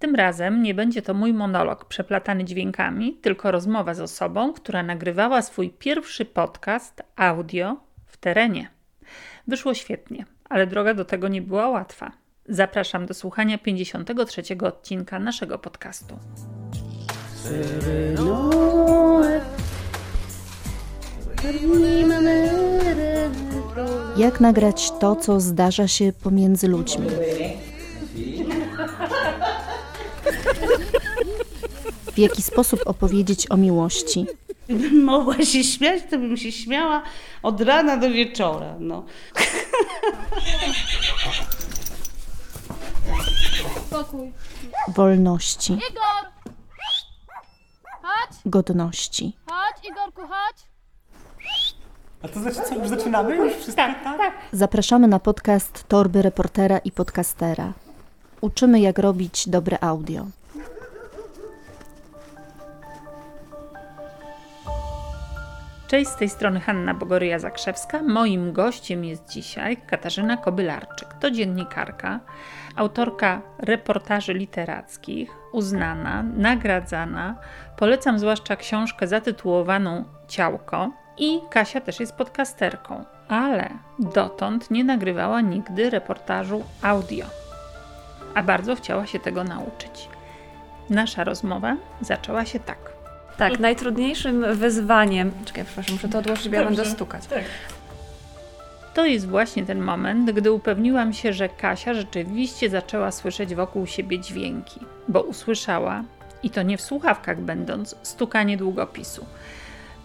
Tym razem nie będzie to mój monolog przeplatany dźwiękami, tylko rozmowa z osobą, która nagrywała swój pierwszy podcast audio w terenie. Wyszło świetnie, ale droga do tego nie była łatwa. Zapraszam do słuchania 53 odcinka naszego podcastu. Jak nagrać to, co zdarza się pomiędzy ludźmi? W jaki sposób opowiedzieć o miłości? Gdybym mogła się śmiać, to bym się śmiała od rana do wieczora. No. Spokój. Wolności, Igor! Chodź, godności. chodź, Igorku, chodź. A to znaczy co, już zaczynamy? Już wszystko? Tak, tak. Zapraszamy na podcast Torby Reportera i Podcastera. Uczymy, jak robić dobre audio. Cześć, z tej strony Hanna Bogoryja-Zakrzewska. Moim gościem jest dzisiaj Katarzyna Kobylarczyk. To dziennikarka, autorka reportaży literackich, uznana, nagradzana. Polecam zwłaszcza książkę zatytułowaną Ciałko. I Kasia też jest podcasterką, ale dotąd nie nagrywała nigdy reportażu audio, a bardzo chciała się tego nauczyć. Nasza rozmowa zaczęła się tak. Tak, najtrudniejszym wyzwaniem. Czekaj, przepraszam, muszę to odłożyć, bo ja będę stukać. To jest właśnie ten moment, gdy upewniłam się, że Kasia rzeczywiście zaczęła słyszeć wokół siebie dźwięki, bo usłyszała, i to nie w słuchawkach będąc, stukanie długopisu.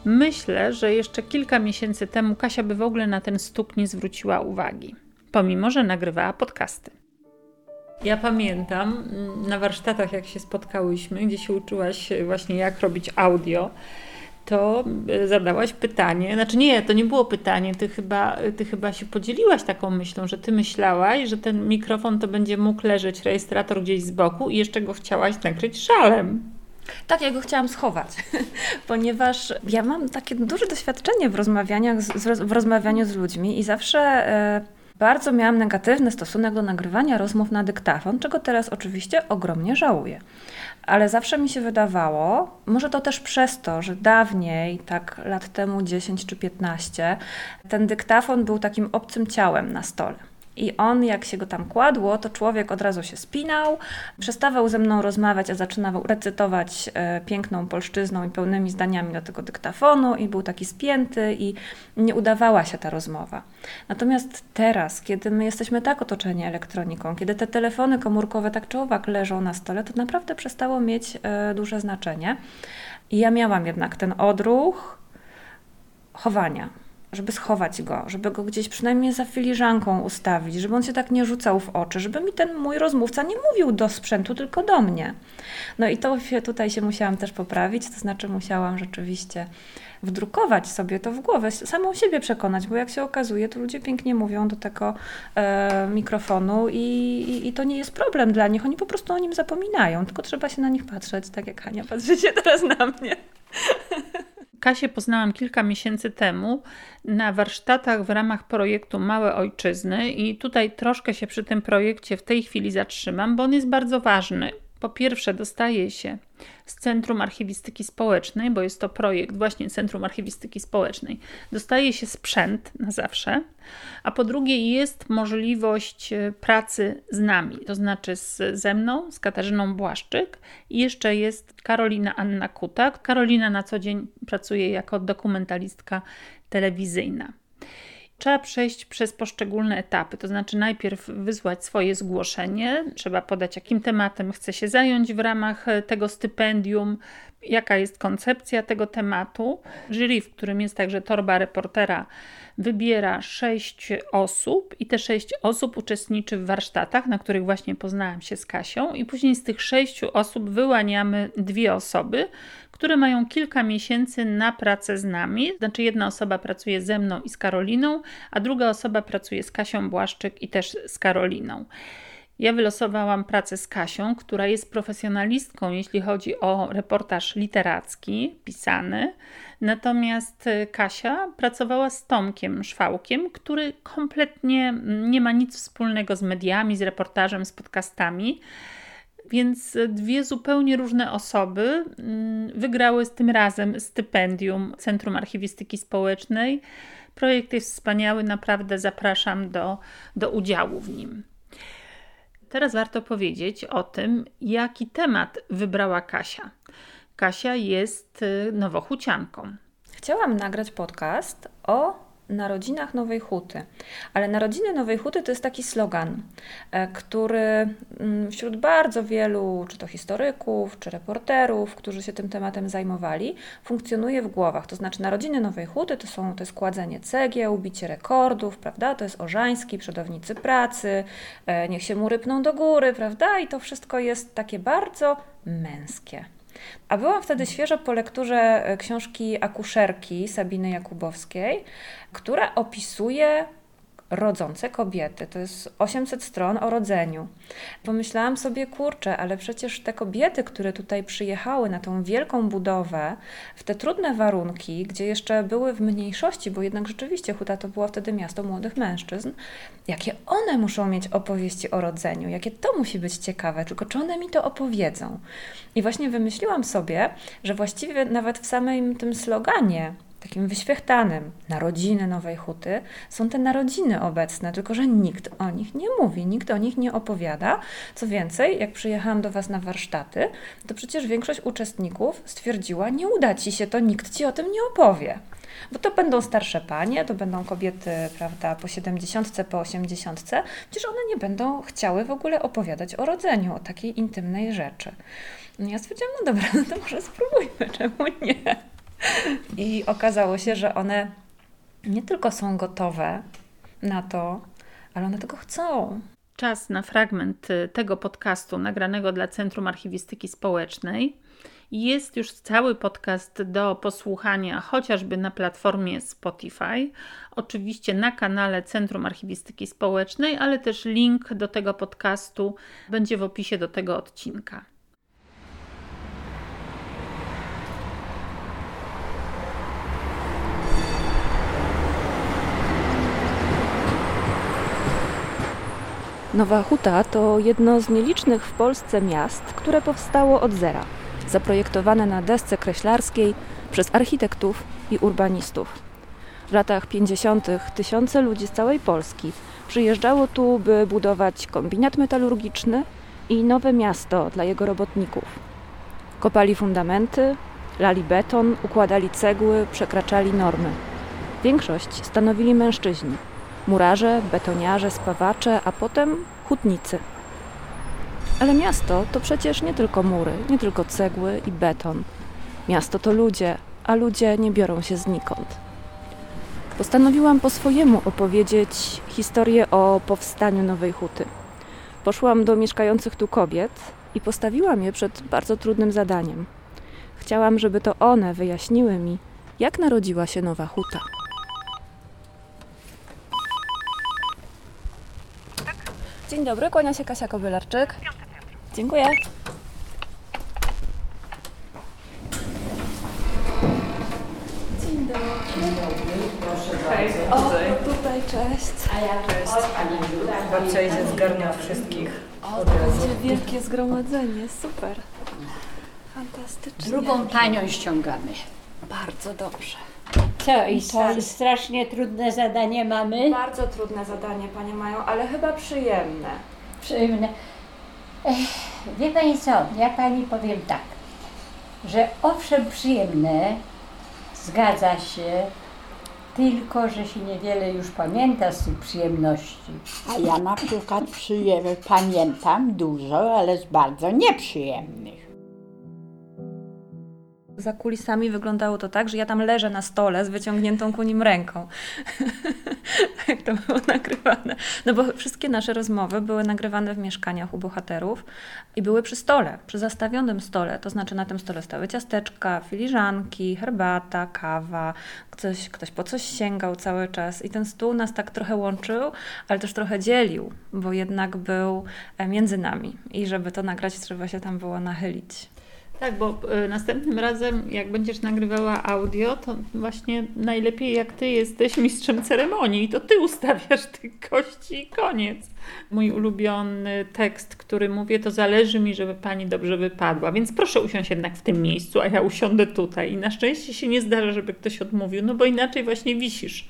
Myślę, że jeszcze kilka miesięcy temu Kasia by w ogóle na ten stuk nie zwróciła uwagi, pomimo że nagrywała podcasty. Ja pamiętam mm, na warsztatach, jak się spotkałyśmy, gdzie się uczyłaś właśnie jak robić audio, to y, zadałaś pytanie, znaczy nie, to nie było pytanie, ty chyba, ty chyba się podzieliłaś taką myślą, że ty myślałaś, że ten mikrofon to będzie mógł leżeć rejestrator gdzieś z boku i jeszcze go chciałaś nakryć szalem. Tak, ja go chciałam schować, ponieważ ja mam takie duże doświadczenie w, rozmawianiach z, w rozmawianiu z ludźmi i zawsze e, bardzo miałam negatywny stosunek do nagrywania rozmów na dyktafon, czego teraz oczywiście ogromnie żałuję. Ale zawsze mi się wydawało, może to też przez to, że dawniej, tak lat temu 10 czy 15, ten dyktafon był takim obcym ciałem na stole. I on, jak się go tam kładło, to człowiek od razu się spinał, przestawał ze mną rozmawiać, a zaczynał recytować e, piękną polszczyzną i pełnymi zdaniami do tego dyktafonu, i był taki spięty, i nie udawała się ta rozmowa. Natomiast teraz, kiedy my jesteśmy tak otoczeni elektroniką, kiedy te telefony komórkowe tak czy owak leżą na stole, to naprawdę przestało mieć e, duże znaczenie. I ja miałam jednak ten odruch chowania, żeby schować go, żeby go gdzieś przynajmniej za filiżanką ustawić, żeby on się tak nie rzucał w oczy, żeby mi ten mój rozmówca nie mówił do sprzętu, tylko do mnie. No i to się, tutaj się musiałam też poprawić, to znaczy musiałam rzeczywiście wdrukować sobie to w głowę, samą siebie przekonać, bo jak się okazuje, to ludzie pięknie mówią do tego e, mikrofonu i, i, i to nie jest problem dla nich, oni po prostu o nim zapominają, tylko trzeba się na nich patrzeć, tak jak Hania patrzy się teraz na mnie. Kasię poznałam kilka miesięcy temu na warsztatach w ramach projektu Małe Ojczyzny i tutaj troszkę się przy tym projekcie w tej chwili zatrzymam, bo on jest bardzo ważny. Po pierwsze, dostaje się z Centrum Archiwistyki Społecznej, bo jest to projekt właśnie Centrum Archiwistyki Społecznej, dostaje się sprzęt na zawsze, a po drugie jest możliwość e, pracy z nami, to znaczy z, ze mną, z Katarzyną Błaszczyk i jeszcze jest Karolina Anna Kuta. Karolina na co dzień pracuje jako dokumentalistka telewizyjna trzeba przejść przez poszczególne etapy. To znaczy, najpierw wysłać swoje zgłoszenie, trzeba podać, jakim tematem chce się zająć w ramach tego stypendium, jaka jest koncepcja tego tematu. Jury, w którym jest także torba reportera, wybiera sześć osób i te sześć osób uczestniczy w warsztatach, na których właśnie poznałam się z Kasią, i później z tych sześciu osób wyłaniamy dwie osoby, które mają kilka miesięcy na pracę z nami. Znaczy, jedna osoba pracuje ze mną i z Karoliną, a druga osoba pracuje z Kasią Błaszczyk i też z Karoliną. Ja wylosowałam pracę z Kasią, która jest profesjonalistką, jeśli chodzi o reportaż literacki, pisany. Natomiast y, Kasia pracowała z Tomkiem Szwałkiem, który kompletnie nie ma nic wspólnego z mediami, z reportażem, z podcastami. Więc dwie zupełnie różne osoby mm, wygrały z tym razem stypendium Centrum Archiwistyki Społecznej. Projekt jest wspaniały, naprawdę zapraszam do, do udziału w nim. Teraz warto powiedzieć o tym, jaki temat wybrała Kasia. Kasia jest y, nowochucianką. Chciałam nagrać podcast o Narodzinach Nowej Huty. Ale Narodziny Nowej Huty to jest taki slogan, e, który mm, wśród bardzo wielu, czy to historyków, czy reporterów, którzy się tym tematem zajmowali, funkcjonuje w głowach. To znaczy Narodziny Nowej Huty to, są, to jest kładzenie cegieł, bicie rekordów, prawda? To jest Orzański, przodownicy pracy, e, niech się mu rypną do góry, prawda? I to wszystko jest takie bardzo męskie. A byłam wtedy świeżo po lekturze e, książki Akuszerki Sabiny Jakubowskiej, która opisuje rodzące kobiety. To jest 800 stron o rodzeniu. Pomyślałam sobie, kurczę, ale przecież te kobiety, które tutaj przyjechały na tą wielką budowę, w te trudne warunki, gdzie jeszcze były w mniejszości, bo jednak rzeczywiście Huta to było wtedy miasto młodych mężczyzn, jakie one muszą mieć opowieści o rodzeniu, jakie to musi być ciekawe, tylko czy one mi to opowiedzą. I właśnie wymyśliłam sobie, że właściwie nawet w samym tym sloganie takim wyświechtanym narodziny Nowej Huty, są te narodziny obecne, tylko że nikt o nich nie mówi, nikt o nich nie opowiada. Co więcej, jak przyjechałam do Was na warsztaty, to przecież większość uczestników stwierdziła, nie uda Ci się to, nikt Ci o tym nie opowie. Bo to będą starsze panie, to będą kobiety, prawda, po 70, po 80, przecież one nie będą chciały w ogóle opowiadać o rodzeniu, o takiej intymnej rzeczy. No ja stwierdziłam, no dobra, no to może spróbujmy, czemu nie? I okazało się, że one nie tylko są gotowe na to, ale one tego chcą. Czas na fragment y, tego podcastu nagranego dla Centrum Archiwistyki Społecznej. Jest już cały podcast do posłuchania, chociażby na platformie Spotify, oczywiście na kanale Centrum Archiwistyki Społecznej, ale też link do tego podcastu będzie w opisie do tego odcinka. Nowa Huta to jedno z nielicznych w Polsce miast, które powstało od zera, zaprojektowane na desce kreślarskiej przez architektów i urbanistów. W latach 50. tysiące ludzi z całej Polski przyjeżdżało tu, by budować kombinat metalurgiczny i nowe miasto dla jego robotników. Kopali fundamenty, lali beton, układali cegły, przekraczali normy. Większość stanowili mężczyźni – murarze, betoniarze, spawacze, a potem hutnicy. Ale miasto to przecież nie tylko mury, nie tylko cegły i beton. Miasto to ludzie, a ludzie nie biorą się znikąd. Postanowiłam po swojemu opowiedzieć historię o powstaniu Nowej Huty. Poszłam do mieszkających tu kobiet i postawiłam je przed bardzo trudnym zadaniem. Chciałam, żeby to one wyjaśniły mi, jak narodziła się Nowa Huta. Dzień dobry, kłania się Kasia Kobylarczyk. Dziękuję. Dzień dobry. Proszę bardzo. O, tutaj, cześć. Cześć. Babcia idzie zgarnia wszystkich. O, to będzie wielkie zgromadzenie, super. Fantastycznie. Drugą panią ściągamy. Bardzo dobrze. Co, i stra- strasznie trudne zadanie mamy? Bardzo trudne zadanie panie mają, ale chyba przyjemne. Przyjemne. Ech, wie pani co, ja pani powiem tak, że owszem przyjemne, zgadza się, tylko że się niewiele już pamięta z tych przyjemności. A ja na przykład przyjem- pamiętam dużo, ale z bardzo nieprzyjemnych. Za kulisami wyglądało to tak, że ja tam leżę na stole z wyciągniętą ku nim ręką. Jak to było nagrywane. No bo wszystkie nasze rozmowy były nagrywane w mieszkaniach u bohaterów i były przy stole, przy zastawionym stole. To znaczy na tym stole stały ciasteczka, filiżanki, herbata, kawa. Ktoś, ktoś po coś sięgał cały czas i ten stół nas tak trochę łączył, ale też trochę dzielił, bo jednak był e, między nami i żeby to nagrać trzeba się tam było nachylić. Tak, bo y, następnym razem, jak będziesz nagrywała audio, to właśnie najlepiej jak ty jesteś mistrzem ceremonii, to ty ustawiasz te kości i koniec. Mój ulubiony tekst, który mówię, to zależy mi, żeby pani dobrze wypadła, więc proszę usiąść jednak w tym miejscu, a ja usiądę tutaj. I na szczęście się nie zdarza, żeby ktoś odmówił, no bo inaczej właśnie wisisz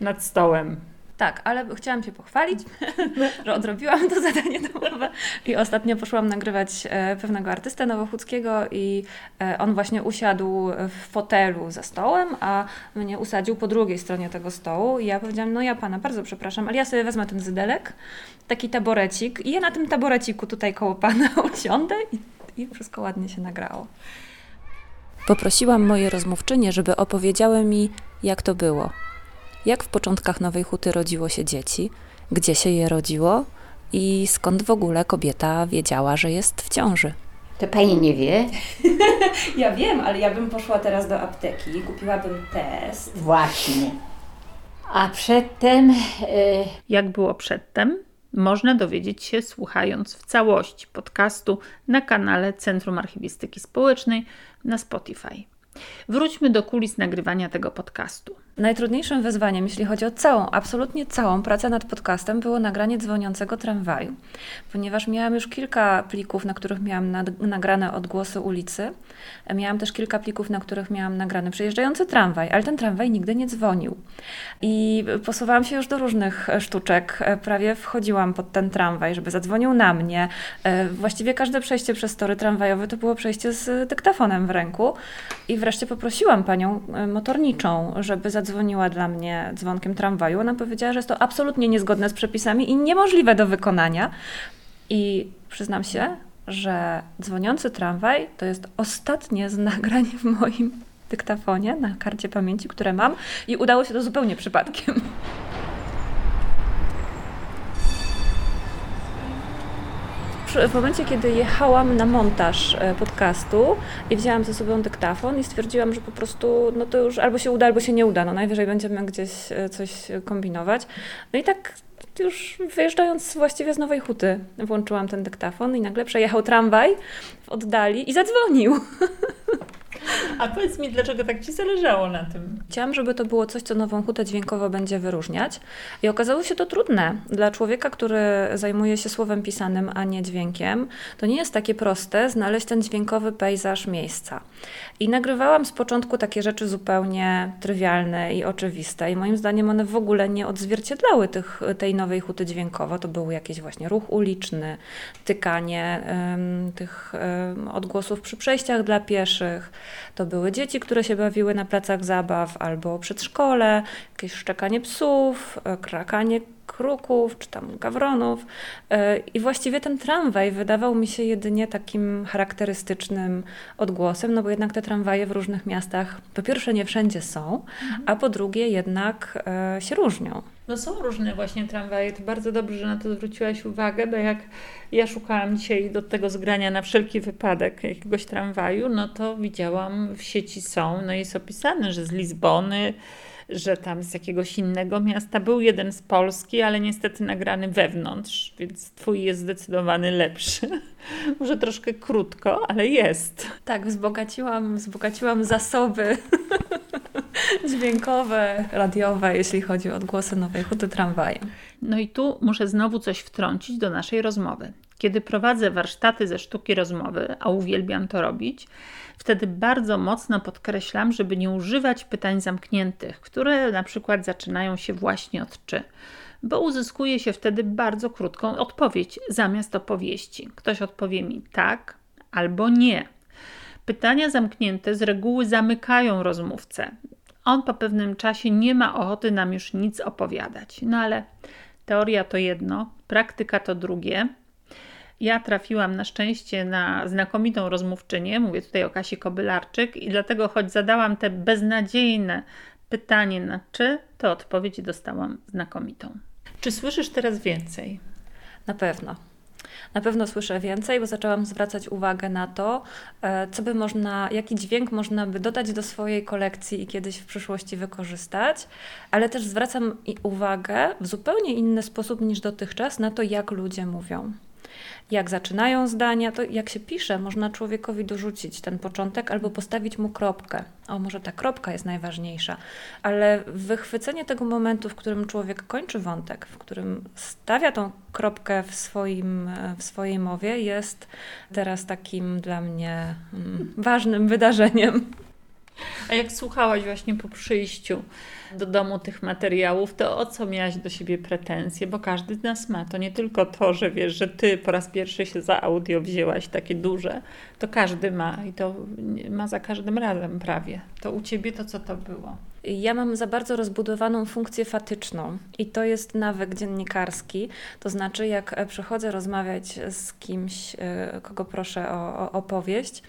nad stołem. Tak, ale chciałam się pochwalić, że odrobiłam to zadanie domowe i ostatnio poszłam nagrywać e, pewnego artystę nowochódzkiego i e, on właśnie usiadł w fotelu za stołem, a mnie usadził po drugiej stronie tego stołu i ja powiedziałam, no ja pana bardzo przepraszam, ale ja sobie wezmę ten zydelek, taki taborecik i ja na tym taboreciku tutaj koło pana usiądę i, i wszystko ładnie się nagrało. Poprosiłam moje rozmówczynie, żeby opowiedziały mi, jak to było. Jak w początkach Nowej Huty rodziło się dzieci, gdzie się je rodziło i skąd w ogóle kobieta wiedziała, że jest w ciąży. To pani nie wie? Ja wiem, ale ja bym poszła teraz do apteki, kupiłabym test. Właśnie. A przedtem y, Jak było przedtem, można dowiedzieć się słuchając w całości podcastu na kanale Centrum Archiwistyki Społecznej na Spotify. Wróćmy do kulis nagrywania tego podcastu. Najtrudniejszym wyzwaniem, jeśli chodzi o całą, absolutnie całą pracę nad podcastem, było nagranie dzwoniącego tramwaju, ponieważ miałam już kilka plików, na których miałam nad, nagrane odgłosy ulicy. Miałam też kilka plików, na których miałam nagrany przejeżdżający tramwaj, ale ten tramwaj nigdy nie dzwonił. I posuwałam się już do różnych sztuczek. Prawie wchodziłam pod ten tramwaj, żeby zadzwonił na mnie. Właściwie każde przejście przez tory tramwajowe to było przejście z dyktafonem w ręku. I wreszcie poprosiłam panią motorniczą, żeby zadzwoniła dla mnie dzwonkiem tramwaju. Ona powiedziała, że jest to absolutnie niezgodne z przepisami i niemożliwe do wykonania. I przyznam się, że dzwoniący tramwaj to jest ostatnie z nagrań w moim dyktafonie na karcie pamięci, które mam i udało się to zupełnie przypadkiem. W momencie, kiedy jechałam na montaż e, podcastu i wzięłam ze sobą dyktafon i stwierdziłam, że po prostu no to już albo się uda, albo się nie uda. No najwyżej będziemy gdzieś e, coś kombinować. No i tak już wyjeżdżając właściwie z Nowej Huty włączyłam ten dyktafon i nagle przejechał tramwaj w oddali i zadzwonił. A powiedz mi, dlaczego tak Ci zależało na tym? Chciałam, żeby to było coś, co Nową Hutę dźwiękowo będzie wyróżniać. I okazało się to trudne. Dla człowieka, który zajmuje się słowem pisanym, a nie dźwiękiem, to nie jest takie proste znaleźć ten dźwiękowy pejzaż miejsca. I nagrywałam z początku takie rzeczy zupełnie trywialne i oczywiste. I moim zdaniem one w ogóle nie odzwierciedlały tych, tej Nowej Huty dźwiękowo. To był jakiś właśnie ruch uliczny, tykanie um, tych um, odgłosów przy przejściach dla pieszych, to były dzieci, które się bawiły na placach zabaw albo przedszkole, jakieś szczekanie psów, e, krakanie kruków czy tam gawronów. E, I właściwie ten tramwaj wydawał mi się jedynie takim charakterystycznym odgłosem, no bo jednak te tramwaje w różnych miastach po pierwsze nie wszędzie są, a po drugie jednak e, się różnią. No są różne właśnie tramwaje. To bardzo dobrze, że na to zwróciłaś uwagę, bo jak ja szukałam dzisiaj do tego zgrania na wszelki wypadek jakiegoś tramwaju, no to widziałam w sieci są, no jest opisane, że z Lizbony, że tam z jakiegoś innego miasta był jeden z Polski, ale niestety nagrany wewnątrz, więc twój jest zdecydowanie lepszy. Może troszkę krótko, ale jest. Tak, wzbogaciłam, wzbogaciłam zasoby dźwiękowe, radiowe, jeśli chodzi o odgłosy Nowej Huty tramwajem. No i tu muszę znowu coś wtrącić do naszej rozmowy. Kiedy prowadzę warsztaty ze sztuki rozmowy, a uwielbiam to robić, wtedy bardzo mocno podkreślam, żeby nie używać pytań zamkniętych, które na przykład zaczynają się właśnie od czy, bo uzyskuje się wtedy bardzo krótką odpowiedź zamiast opowieści. Ktoś odpowie mi tak albo nie. Pytania zamknięte z reguły zamykają rozmówcę. On po pewnym czasie nie ma ochoty nam już nic opowiadać. No ale teoria to jedno, praktyka to drugie. Ja trafiłam na szczęście na znakomitą rozmówczynię, mówię tutaj o Kasi Kobylarczyk, i dlatego choć zadałam te beznadziejne pytanie na czy, to odpowiedź dostałam znakomitą. Czy słyszysz teraz więcej? Na pewno. Na pewno słyszę więcej, bo zaczęłam zwracać uwagę na to, e, co by można, jaki dźwięk można by dodać do swojej kolekcji i kiedyś w przyszłości wykorzystać, ale też zwracam uwagę w zupełnie inny sposób niż dotychczas na to, jak ludzie mówią. Jak zaczynają zdania, to jak się pisze, można człowiekowi dorzucić ten początek albo postawić mu kropkę. O, może ta kropka jest najważniejsza, ale wychwycenie tego momentu, w którym człowiek kończy wątek, w którym stawia tą kropkę w, swoim, w swojej mowie, jest teraz takim dla mnie mm, ważnym wydarzeniem. A jak słuchałaś właśnie po przyjściu do domu tych materiałów, to o co miałaś do siebie pretensje? Bo każdy z nas ma. To nie tylko to, że wiesz, że ty po raz pierwszy się za audio wzięłaś takie duże. To każdy ma i to ma za każdym razem prawie. To u ciebie to co to było? Ja mam za bardzo rozbudowaną funkcję fatyczną i to jest nawyk dziennikarski. To znaczy, jak przychodzę rozmawiać z kimś, y, kogo proszę o, o opowieść,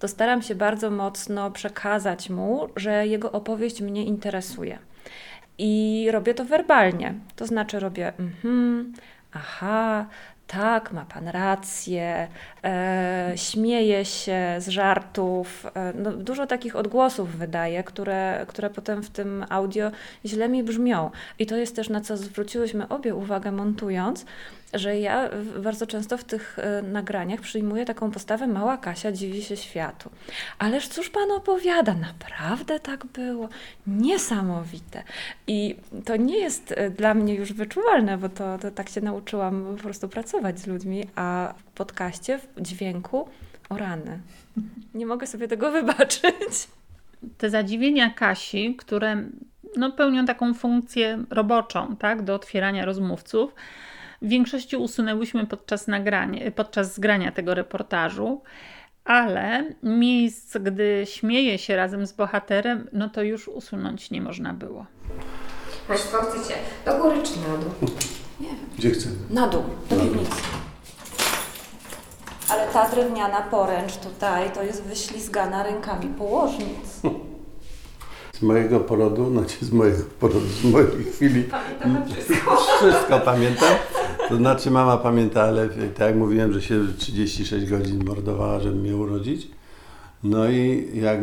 to staram się bardzo mocno przekazać mu, że jego opowieść mnie interesuje. I robię to werbalnie. To znaczy robię mhm, aha, tak, ma pan rację, e, śmieje się z żartów. E, no, dużo takich odgłosów wydaje, które, które potem w tym audio źle mi brzmią. I to jest też na co zwróciłyśmy obie uwagę montując, że ja bardzo często w tych e, nagraniach przyjmuję taką postawę mała Kasia dziwi się światu. Ależ cóż pan opowiada? Naprawdę tak było? Niesamowite. I to nie jest e, dla mnie już wyczuwalne, bo to, to tak się nauczyłam po prostu pracować z ludźmi, a w podcaście, w dźwięku o rany. Nie mogę sobie tego wybaczyć. Te zadziwienia Kasi, które no, pełnią taką funkcję roboczą, tak, do otwierania rozmówców, w większości usunęłyśmy podczas, nagrania, podczas zgrania tego reportażu, ale miejsc, gdy śmieje się razem z bohaterem, no to już usunąć nie można było. Państwo chcecie do góry czy na dół? Nie wiem. Gdzie chcemy? Na dół, do piwnicy. Ale ta drewniana poręcz tutaj to jest wyślizgana rękami położnic. Z mojego porodu, znaczy z mojego porodu, z mojej chwili. Pamiętam wszystko. Wszystko pamiętam. To znaczy mama pamięta, ale tak jak mówiłem, że się 36 godzin mordowała, żeby mnie urodzić. No i jak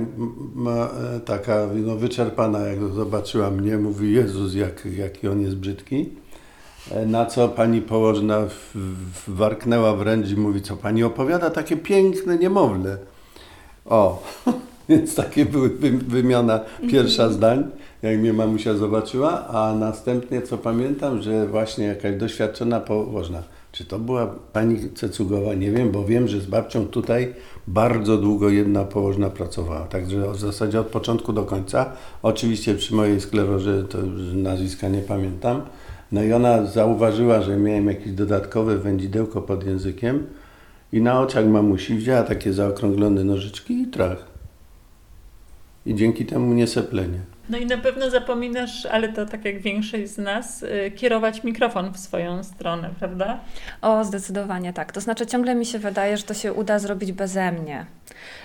ma taka no, wyczerpana, jak zobaczyła mnie, mówi Jezus, jak, jaki on jest brzydki. Na co pani położna warknęła wręcz i mówi, co pani opowiada, takie piękne niemowlę. O, więc takie były wymiana pierwsza zdań jak mnie mamusia zobaczyła, a następnie co pamiętam, że właśnie jakaś doświadczona położna, czy to była pani Cecugowa, nie wiem, bo wiem, że z babcią tutaj bardzo długo jedna położna pracowała, także w zasadzie od początku do końca, oczywiście przy mojej sklerozie to nazwiska nie pamiętam, no i ona zauważyła, że miałem jakieś dodatkowe wędzidełko pod językiem i na oczach mamusi wzięła takie zaokrąglone nożyczki i trach. I dzięki temu nie seplenie. No i na pewno zapominasz, ale to tak jak większość z nas, y, kierować mikrofon w swoją stronę, prawda? O, zdecydowanie tak. To znaczy, ciągle mi się wydaje, że to się uda zrobić beze mnie.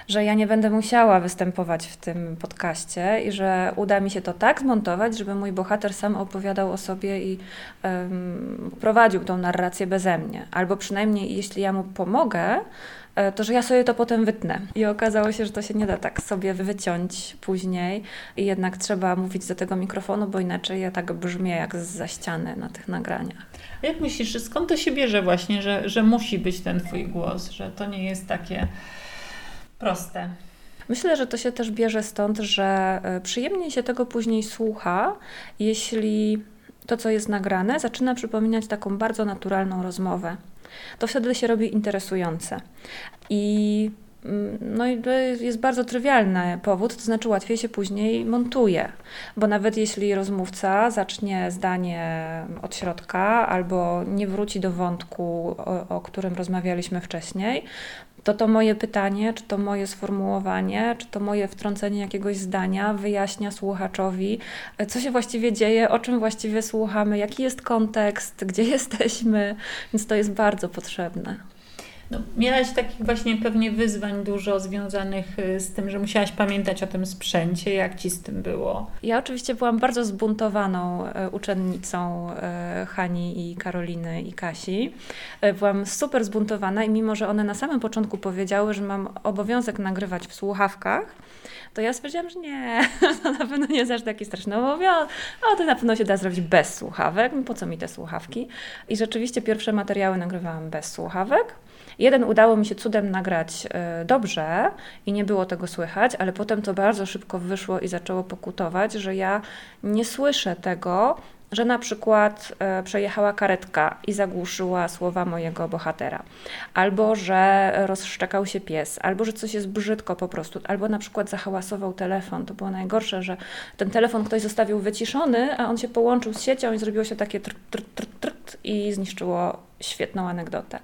Że ja nie będę musiała występować w tym podcaście i że uda mi się to tak zmontować, żeby mój bohater sam opowiadał o sobie i um, prowadził tą narrację beze mnie. Albo przynajmniej, jeśli ja mu pomogę, to że ja sobie to potem wytnę. I okazało się, że to się nie da tak sobie wyciąć później i jednak trzeba mówić do tego mikrofonu, bo inaczej ja tak brzmię jak za ściany na tych nagraniach. A jak myślisz, skąd to się bierze właśnie, że, że musi być ten Twój głos, że to nie jest takie proste? Myślę, że to się też bierze stąd, że e, przyjemniej się tego później słucha, jeśli to, co jest nagrane, zaczyna przypominać taką bardzo naturalną rozmowę to wtedy się robi interesujące. I no i jest bardzo trywialny powód, to znaczy łatwiej się później montuje, bo nawet jeśli rozmówca zacznie zdanie od środka albo nie wróci do wątku, o, o którym rozmawialiśmy wcześniej, to to moje pytanie, czy to moje sformułowanie, czy to moje wtrącenie jakiegoś zdania wyjaśnia słuchaczowi, co się właściwie dzieje, o czym właściwie słuchamy, jaki jest kontekst, gdzie jesteśmy, więc to jest bardzo potrzebne. No, miałaś takich właśnie pewnie wyzwań dużo związanych y, z tym, że musiałaś pamiętać o tym sprzęcie. Jak ci z tym było? Ja oczywiście byłam bardzo zbuntowaną e, uczennicą e, Hani i Karoliny i Kasi. Byłam super zbuntowana i mimo, że one na samym początku powiedziały, że mam obowiązek nagrywać w słuchawkach, to ja stwierdziłam, że nie, to na pewno nie jest aż taki straszny obowiązek, a to na pewno się da zrobić bez słuchawek, po co mi te słuchawki? I rzeczywiście pierwsze materiały nagrywałam bez słuchawek. Jeden udało mi się cudem nagrać y, dobrze i nie było tego słychać, ale potem to bardzo szybko wyszło i zaczęło pokutować, że ja nie słyszę tego, że na przykład e, przejechała karetka i zagłuszyła słowa mojego bohatera, albo że rozszczekał się pies, albo że coś jest brzydko po prostu, albo na przykład zahałasował telefon. To było najgorsze, że ten telefon ktoś zostawił wyciszony, a on się połączył z siecią i zrobiło się takie trt, trt, trt, trt i zniszczyło świetną anegdotę.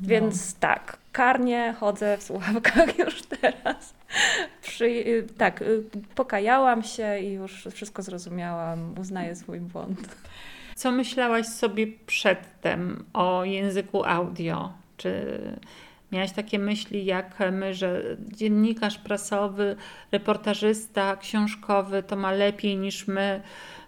No. Więc tak, karnie chodzę w słuchawkach już teraz. Przy, y, tak, y, pokajałam się i już wszystko zrozumiałam, uznaję swój błąd. Co myślałaś sobie przedtem o języku audio? Czy miałaś takie myśli jak my, że dziennikarz prasowy, reportażysta, książkowy to ma lepiej niż my,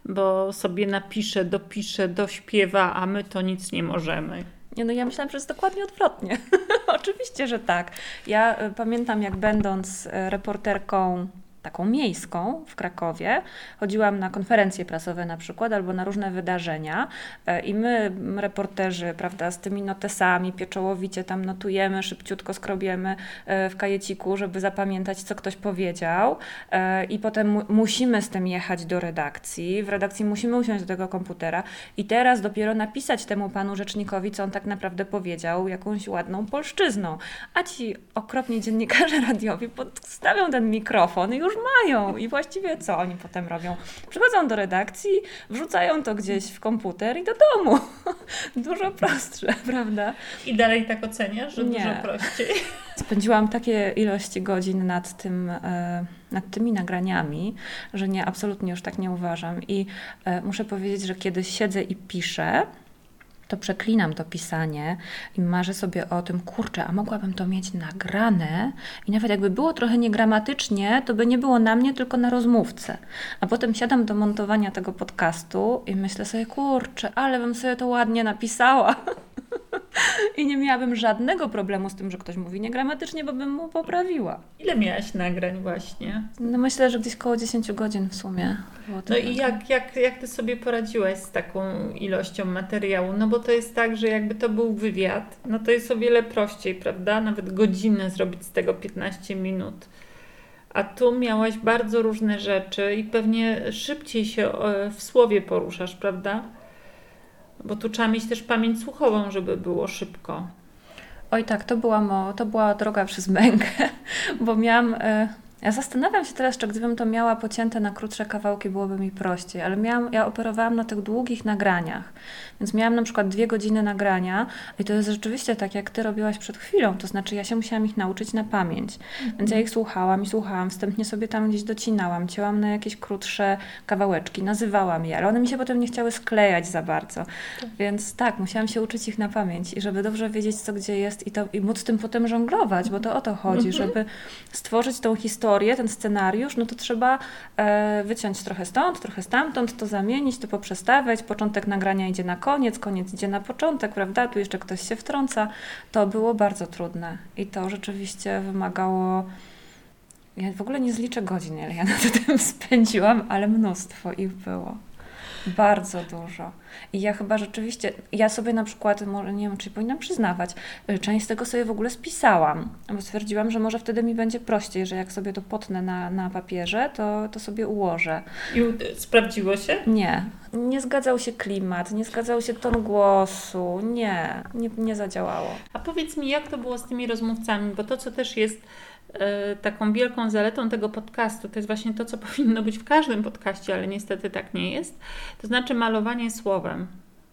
bo sobie napisze, dopisze, dośpiewa, a my to nic nie możemy? Nie, no ja myślałam, że jest dokładnie odwrotnie. Oczywiście, że tak. Ja y, pamiętam, jak będąc y, reporterką taką miejską w Krakowie. Chodziłam na konferencje prasowe na przykład albo na różne wydarzenia e, i my, reporterzy, prawda, z tymi notesami pieczołowicie tam notujemy, szybciutko skrobiemy e, w kajeciku, żeby zapamiętać, co ktoś powiedział e, i potem mu musimy z tym jechać do redakcji. W redakcji musimy usiąść do tego komputera i teraz dopiero napisać temu panu rzecznikowi, co on tak naprawdę powiedział, jakąś ładną polszczyzną. A ci okropni dziennikarze radiowi podstawią ten mikrofon i już mają. I właściwie co oni potem robią? Przychodzą do redakcji, wrzucają to gdzieś w komputer i do domu. Dużo prostsze, prawda? I dalej tak oceniasz, że Nie. dużo prościej? Spędziłam takie ilości godzin nad tym, e, nad tymi nagraniami, że nie, absolutnie już tak nie uważam. I e, muszę powiedzieć, że kiedy siedzę i piszę, to przeklinam to pisanie i marzę sobie o tym, kurczę, a mogłabym to mieć nagrane i nawet jakby było trochę niegramatycznie, to by nie było na mnie, tylko na rozmówcę. A potem siadam do montowania tego podcastu i myślę sobie, kurczę, ale bym sobie to ładnie napisała. I nie miałabym żadnego problemu z tym, że ktoś mówi niegramatycznie, bo bym mu poprawiła. Ile miałaś nagrań właśnie? No myślę, że gdzieś koło 10 godzin w sumie. No i jak, jak, jak ty sobie poradziłaś z taką ilością materiału? No bo to jest tak, że jakby to był wywiad, no to jest o wiele prościej, prawda? Nawet godzinę zrobić z tego 15 minut. A tu miałaś bardzo różne rzeczy i pewnie szybciej się e, w słowie poruszasz, prawda? Bo tu trzeba mieć też pamięć słuchową, żeby było szybko. Oj tak, to była, mo, to była droga przez mękę, bo miałam... Y ja zastanawiam się teraz, czy gdybym to miała pocięte na krótsze kawałki, byłoby mi prościej, ale miałam, ja operowałam na tych długich nagraniach, więc miałam na przykład dwie godziny nagrania i to jest rzeczywiście tak, jak Ty robiłaś przed chwilą, to znaczy ja się musiałam ich nauczyć na pamięć, mhm. więc ja ich słuchałam i słuchałam, wstępnie sobie tam gdzieś docinałam, cięłam na jakieś krótsze kawałeczki, nazywałam je, ale one mi się potem nie chciały sklejać za bardzo, tak. więc tak, musiałam się uczyć ich na pamięć i żeby dobrze wiedzieć, co gdzie jest i, to, i móc tym potem żonglować, bo to o to chodzi, mhm. żeby stworzyć tą historię, historię, ten scenariusz, no to trzeba e, wyciąć trochę stąd, trochę stamtąd, to zamienić, to poprzestawiać. Początek nagrania idzie na koniec, koniec idzie na początek, prawda? Tu jeszcze ktoś się wtrąca. To było bardzo trudne i to rzeczywiście wymagało. Ja w ogóle nie zliczę godzin, ale ja na tym spędziłam, ale mnóstwo ich było. Bardzo dużo. I ja chyba rzeczywiście, ja sobie na przykład, nie wiem, czy powinnam przyznawać, y, część z tego sobie w ogóle spisałam, bo stwierdziłam, że może wtedy mi będzie prościej, że jak sobie to potnę na, na papierze, to, to sobie ułożę. I sprawdziło się? Nie. Nie zgadzał się klimat, nie zgadzał się ton głosu, nie, nie, nie zadziałało. A powiedz mi, jak to było z tymi rozmówcami, bo to, co też jest E, taką wielką zaletą tego podcastu, to jest właśnie to, co powinno być w każdym podcaście, ale niestety tak nie jest, to znaczy malowanie słowem.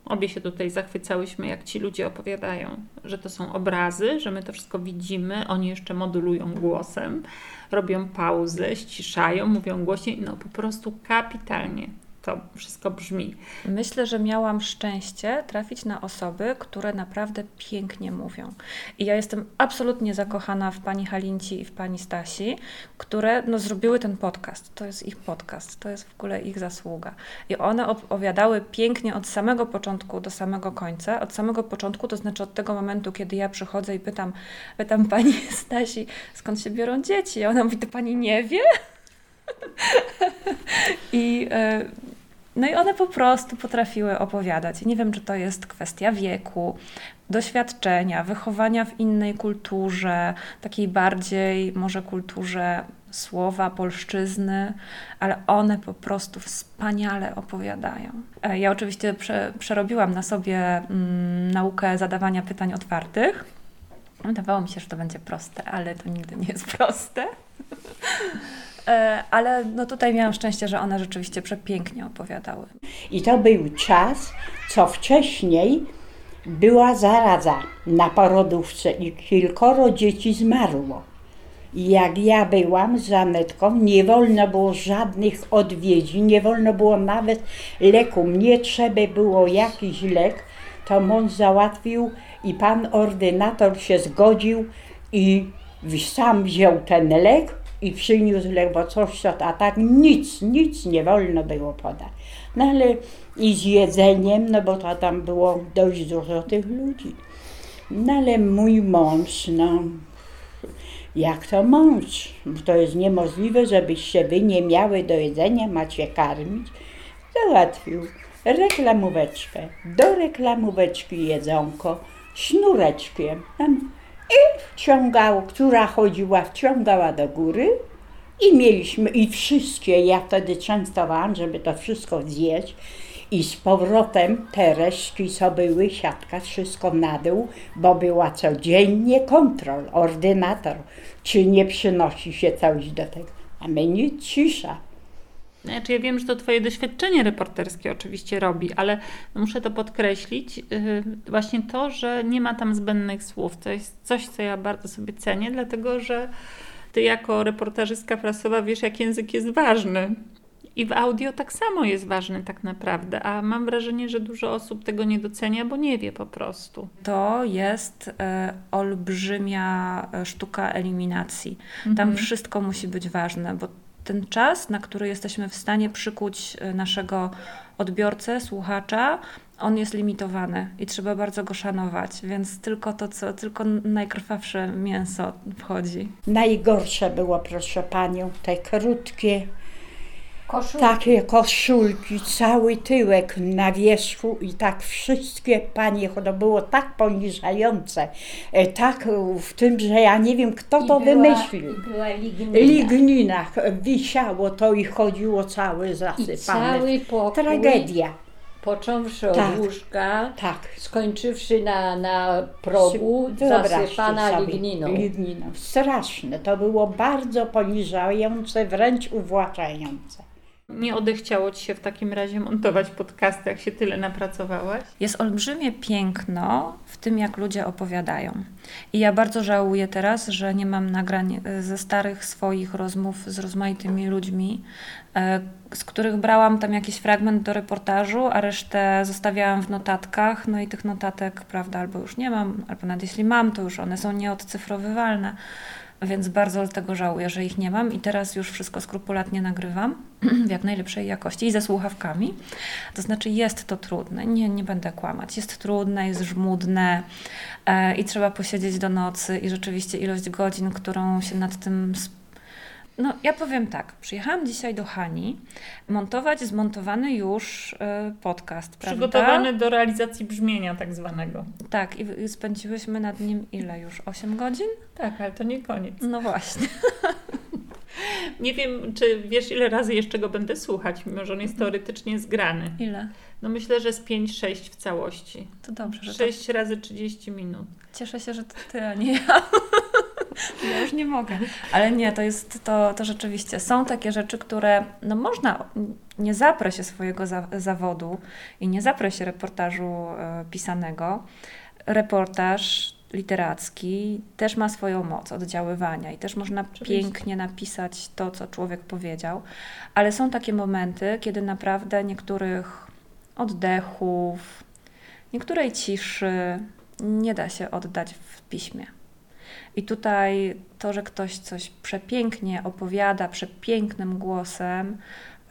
Obie się tutaj zachwycałyśmy, jak ci ludzie opowiadają, że to są obrazy, że my to wszystko widzimy, oni jeszcze modulują głosem, robią pauzy, ściszają, mówią głośniej, no po prostu kapitalnie. To wszystko brzmi. Myślę, że miałam szczęście trafić na osoby, które naprawdę pięknie mówią. I ja jestem absolutnie zakochana w pani Halinci i w pani Stasi, które no, zrobiły ten podcast. To jest ich podcast, to jest w ogóle ich zasługa. I one opowiadały pięknie od samego początku do samego końca. Od samego początku, to znaczy od tego momentu, kiedy ja przychodzę i pytam, pytam pani Stasi, skąd się biorą dzieci. I ona mówi, to pani nie wie? I, e, no i one po prostu potrafiły opowiadać. Nie wiem, czy to jest kwestia wieku, doświadczenia, wychowania w innej kulturze, takiej bardziej może kulturze słowa, polszczyzny, ale one po prostu wspaniale opowiadają. E, ja oczywiście prze, przerobiłam na sobie mm, naukę zadawania pytań otwartych. Wydawało mi się, że to będzie proste, ale to nigdy nie jest proste. E, ale no tutaj miałam szczęście, że one rzeczywiście przepięknie opowiadały. I to był czas, co wcześniej była zaraza na porodówce i kilkoro dzieci zmarło. I jak ja byłam z Żanetką, nie wolno było żadnych odwiedzin, nie wolno było nawet leku. Mnie trzeba było jakiś lek, to mąż załatwił i pan ordynator się zgodził i sam wziął ten lek i przyniósł lek, bo coś a tak nic, nic nie wolno było podać. No ale i z jedzeniem, no bo to tam było dość dużo tych ludzi. No ale mój mąż, no jak to mąż? To jest niemożliwe, żebyście wy nie miały do jedzenia, macie karmić. Załatwił reklamóweczkę, do reklamóweczki jedzonko, sznureczkiem. I wciągał, która chodziła, wciągała do góry i mieliśmy, i wszystkie, ja wtedy częstowałam, żeby to wszystko zjeść i z powrotem te resztki, co były, siatka, wszystko na dół, bo była codziennie kontrol, ordynator, czy nie przynosi się coś do tego. A my nic, cisza. Znaczy ja wiem, że to Twoje doświadczenie reporterskie oczywiście robi, ale muszę to podkreślić, yy, właśnie to, że nie ma tam zbędnych słów. To jest coś, co ja bardzo sobie cenię, dlatego że Ty jako reportażystka prasowa wiesz, jak język jest ważny. I w audio tak samo jest ważny tak naprawdę, a mam wrażenie, że dużo osób tego nie docenia, bo nie wie po prostu. To jest e, olbrzymia e, sztuka eliminacji. Mhm. Tam wszystko musi być ważne, bo ten czas, na który jesteśmy w stanie przykuć e, naszego odbiorcę, słuchacza, on jest limitowany i trzeba bardzo go szanować, więc tylko to, co, tylko najkrwawsze mięso wchodzi. Najgorsze było, proszę panią, te krótkie Koszulki. Takie koszulki, cały tyłek na wierzchu i tak wszystkie panie, to było tak poniżające, e, tak w tym, że ja nie wiem kto I to była, wymyślił. Była lignina. Lignina, wisiało to i chodziło całe zasypane. I cały pokój. Tragedia. Począwszy od tak, łóżka, tak. skończywszy na, na progu, zasypana ligniną. ligniną. Straszne, to było bardzo poniżające, wręcz uwłaczające. Nie odechciało Ci się w takim razie montować podcasty, jak się tyle napracowałaś? Jest olbrzymie piękno w tym, jak ludzie opowiadają. I ja bardzo żałuję teraz, że nie mam nagrań e, ze starych swoich rozmów z rozmaitymi ludźmi, e, z których brałam tam jakiś fragment do reportażu, a resztę zostawiałam w notatkach. No i tych notatek, prawda, albo już nie mam, albo nawet jeśli mam, to już one są nieodcyfrowywalne więc bardzo tego żałuję, że ich nie mam i teraz już wszystko skrupulatnie nagrywam w jak najlepszej jakości i ze słuchawkami. To znaczy jest to trudne, nie, nie będę kłamać, jest trudne, jest żmudne e, i trzeba posiedzieć do nocy i rzeczywiście ilość godzin, którą się nad tym no, ja powiem tak. Przyjechałam dzisiaj do Hani montować zmontowany już y, podcast, Przygotowany do realizacji brzmienia tak zwanego. Tak, i, i spędziłyśmy nad nim ile już? 8 godzin? Tak, ale to nie koniec. No właśnie. nie wiem, czy wiesz, ile razy jeszcze go będę słuchać, mimo że on jest teoretycznie zgrany. Ile? No myślę, że z 5-6 w całości. To dobrze. 6 to... razy 30 minut. Cieszę się, że to ty, a nie ja. Ja już nie mogę. Ale nie, to jest to, to rzeczywiście. Są takie rzeczy, które no można, nie zaprę się swojego za, zawodu i nie zaprę się reportażu e, pisanego. Reportaż literacki też ma swoją moc oddziaływania i też można Oczywiście. pięknie napisać to, co człowiek powiedział, ale są takie momenty, kiedy naprawdę niektórych oddechów, niektórej ciszy nie da się oddać w piśmie. I tutaj to, że ktoś coś przepięknie opowiada, przepięknym głosem,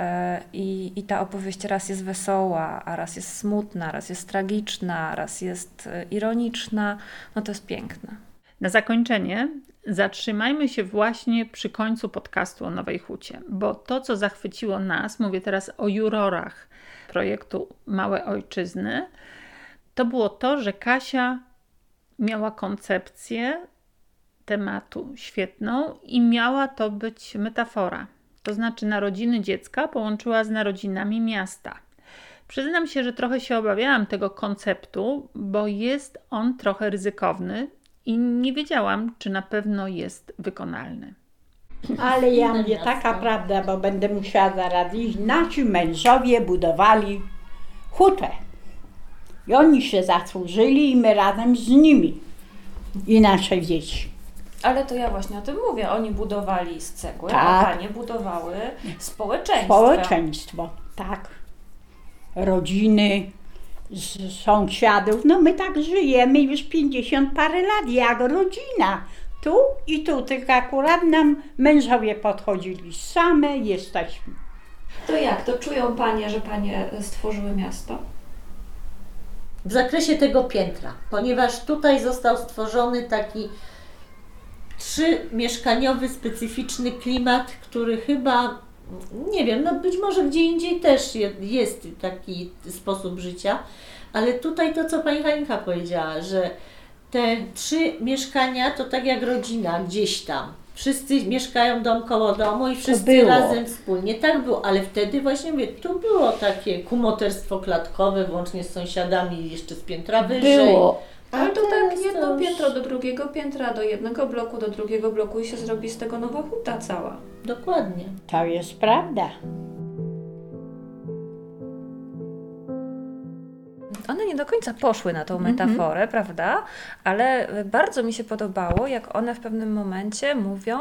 e, i, I ta opowieść raz jest wesoła, a raz jest smutna, raz jest tragiczna, raz jest e, ironiczna, no to jest piękne. Na zakończenie zatrzymajmy się właśnie przy końcu podcastu o Nowej Hucie, bo to, co zachwyciło nas, mówię teraz o jurorach projektu Małe Ojczyzny, to było to, że Kasia miała koncepcję tematu świetną i miała to być metafora. To znaczy narodziny dziecka połączyła z narodzinami miasta. Przyznam się, że trochę się obawiałam tego konceptu, bo jest on trochę ryzykowny i nie wiedziałam, czy na pewno jest wykonalny. Ale ja mówię, taka prawda, bo będę musiała zaraz iść. Nasi mężowie budowali hutę. I oni się zasłużyli i my razem z nimi. I nasze dzieci. Ale to ja właśnie o tym mówię. Oni budowali z cegły, a Tak. panie budowały społeczeństwo. Społeczeństwo, tak. Rodziny, z sąsiadów. No my tak żyjemy już 50 parę lat, jak rodzina. Tu i tu, tylko akurat nam mężowie podchodzili same, jesteśmy. To jak? To czują panie, że panie stworzyły miasto? w zakresie tego piętra, ponieważ tutaj został stworzony taki trzymieszkaniowy, specyficzny klimat, który chyba, nie wiem, no być może gdzie indziej też je- jest taki sposób życia, ale tutaj to, co Pani Halinka powiedziała, że te trzy mieszkania to tak jak rodzina gdzieś tam. Wszyscy mieszkają dom koło domu i wszyscy razem wspólnie. Tak było, ale wtedy właśnie mówię, tu było takie kumoterstwo klatkowe, włącznie z sąsiadami jeszcze z piętra wyżej. Było. Ale to teraz tak jedno to już- piętro do drugiego piętra, do jednego bloku, do drugiego bloku i się zrobi z tego nowa huta cała. Dokładnie. To jest prawda. One nie do końca poszły na tą metaforę, prawda? Ale bardzo mi się podobało, jak one w pewnym momencie mówią,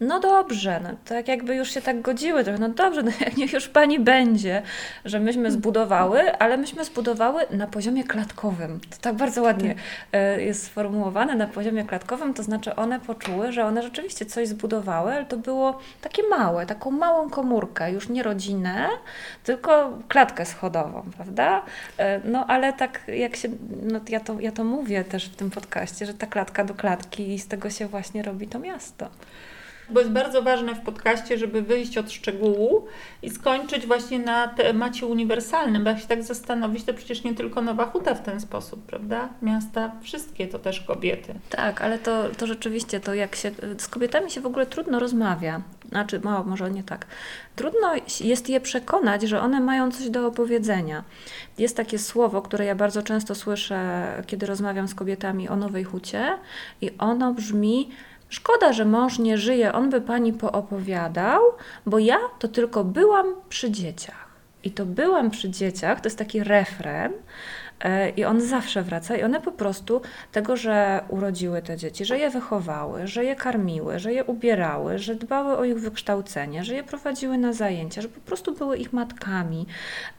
no dobrze, no tak jakby już się tak godziły trochę, no dobrze, no jak niech już pani będzie, że myśmy zbudowały, ale myśmy zbudowały na poziomie klatkowym. To tak bardzo ładnie e, jest sformułowane, na poziomie klatkowym, to znaczy one poczuły, że one rzeczywiście coś zbudowały, ale to było takie małe, taką małą komórkę, już nie rodzinę, tylko klatkę schodową, prawda? E, No ale tak jak się, no ja to, ja to mówię też w tym podcaście, że ta klatka do klatki i z tego się właśnie robi to miasto. Bo jest bardzo ważne w podcaście, żeby wyjść od szczegółu i skończyć właśnie na temacie uniwersalnym, bo jak się tak zastanowić, to przecież nie tylko Nowa Huta w ten sposób, prawda? Miasta wszystkie to też kobiety. Tak, ale to, to rzeczywiście, to jak się, z kobietami się w ogóle trudno rozmawia, znaczy mało, może nie tak. Trudno jest je przekonać, że one mają coś do opowiedzenia. Jest takie słowo, które ja bardzo często słyszę, kiedy rozmawiam z kobietami o Nowej Hucie i ono brzmi Szkoda, że mąż nie żyje, on by pani poopowiadał, bo ja to tylko byłam przy dzieciach. I to byłam przy dzieciach, to jest taki refren, e, i on zawsze wraca, i one po prostu tego, że urodziły te dzieci, że je wychowały, że je karmiły, że je ubierały, że dbały o ich wykształcenie, że je prowadziły na zajęcia, że po prostu były ich matkami,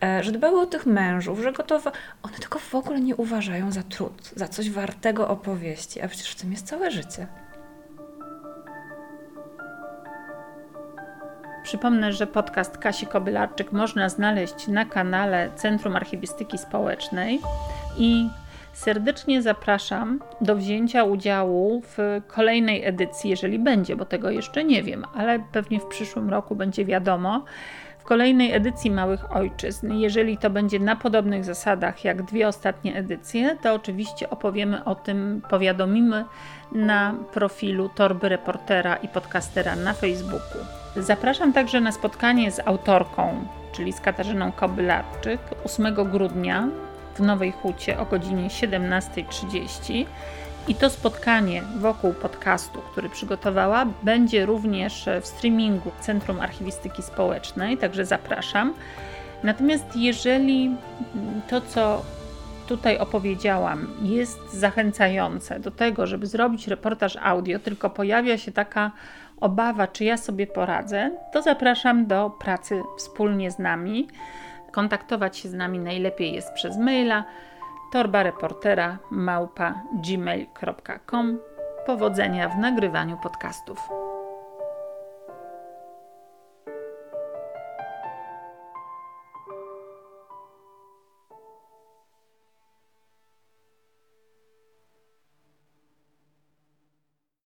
e, że dbały o tych mężów, że gotowe. One tego w ogóle nie uważają za trud, za coś wartego opowieści, a przecież w tym jest całe życie. Przypomnę, że podcast Kasi Kobylarczyk można znaleźć na kanale Centrum Archiwistyki Społecznej i serdecznie zapraszam do wzięcia udziału w kolejnej edycji, jeżeli będzie, bo tego jeszcze nie wiem, ale pewnie w przyszłym roku będzie wiadomo. W kolejnej edycji Małych Ojczyzn. Jeżeli to będzie na podobnych zasadach jak dwie ostatnie edycje, to oczywiście opowiemy o tym, powiadomimy na profilu Torby Reportera i Podcastera na Facebooku. Zapraszam także na spotkanie z autorką, czyli z Katarzyną Kobylarczyk 8 grudnia w Nowej Hucie o godzinie 17.30. I to spotkanie wokół podcastu, który przygotowała, będzie również w streamingu Centrum Archiwistyki Społecznej, także zapraszam. Natomiast jeżeli to, co tutaj opowiedziałam, jest zachęcające do tego, żeby zrobić reportaż audio, tylko pojawia się taka obawa, czy ja sobie poradzę, to zapraszam do pracy wspólnie z nami. Kontaktować się z nami najlepiej jest przez maila torbareportera małpa gmail.com. Powodzenia w nagrywaniu podcastów.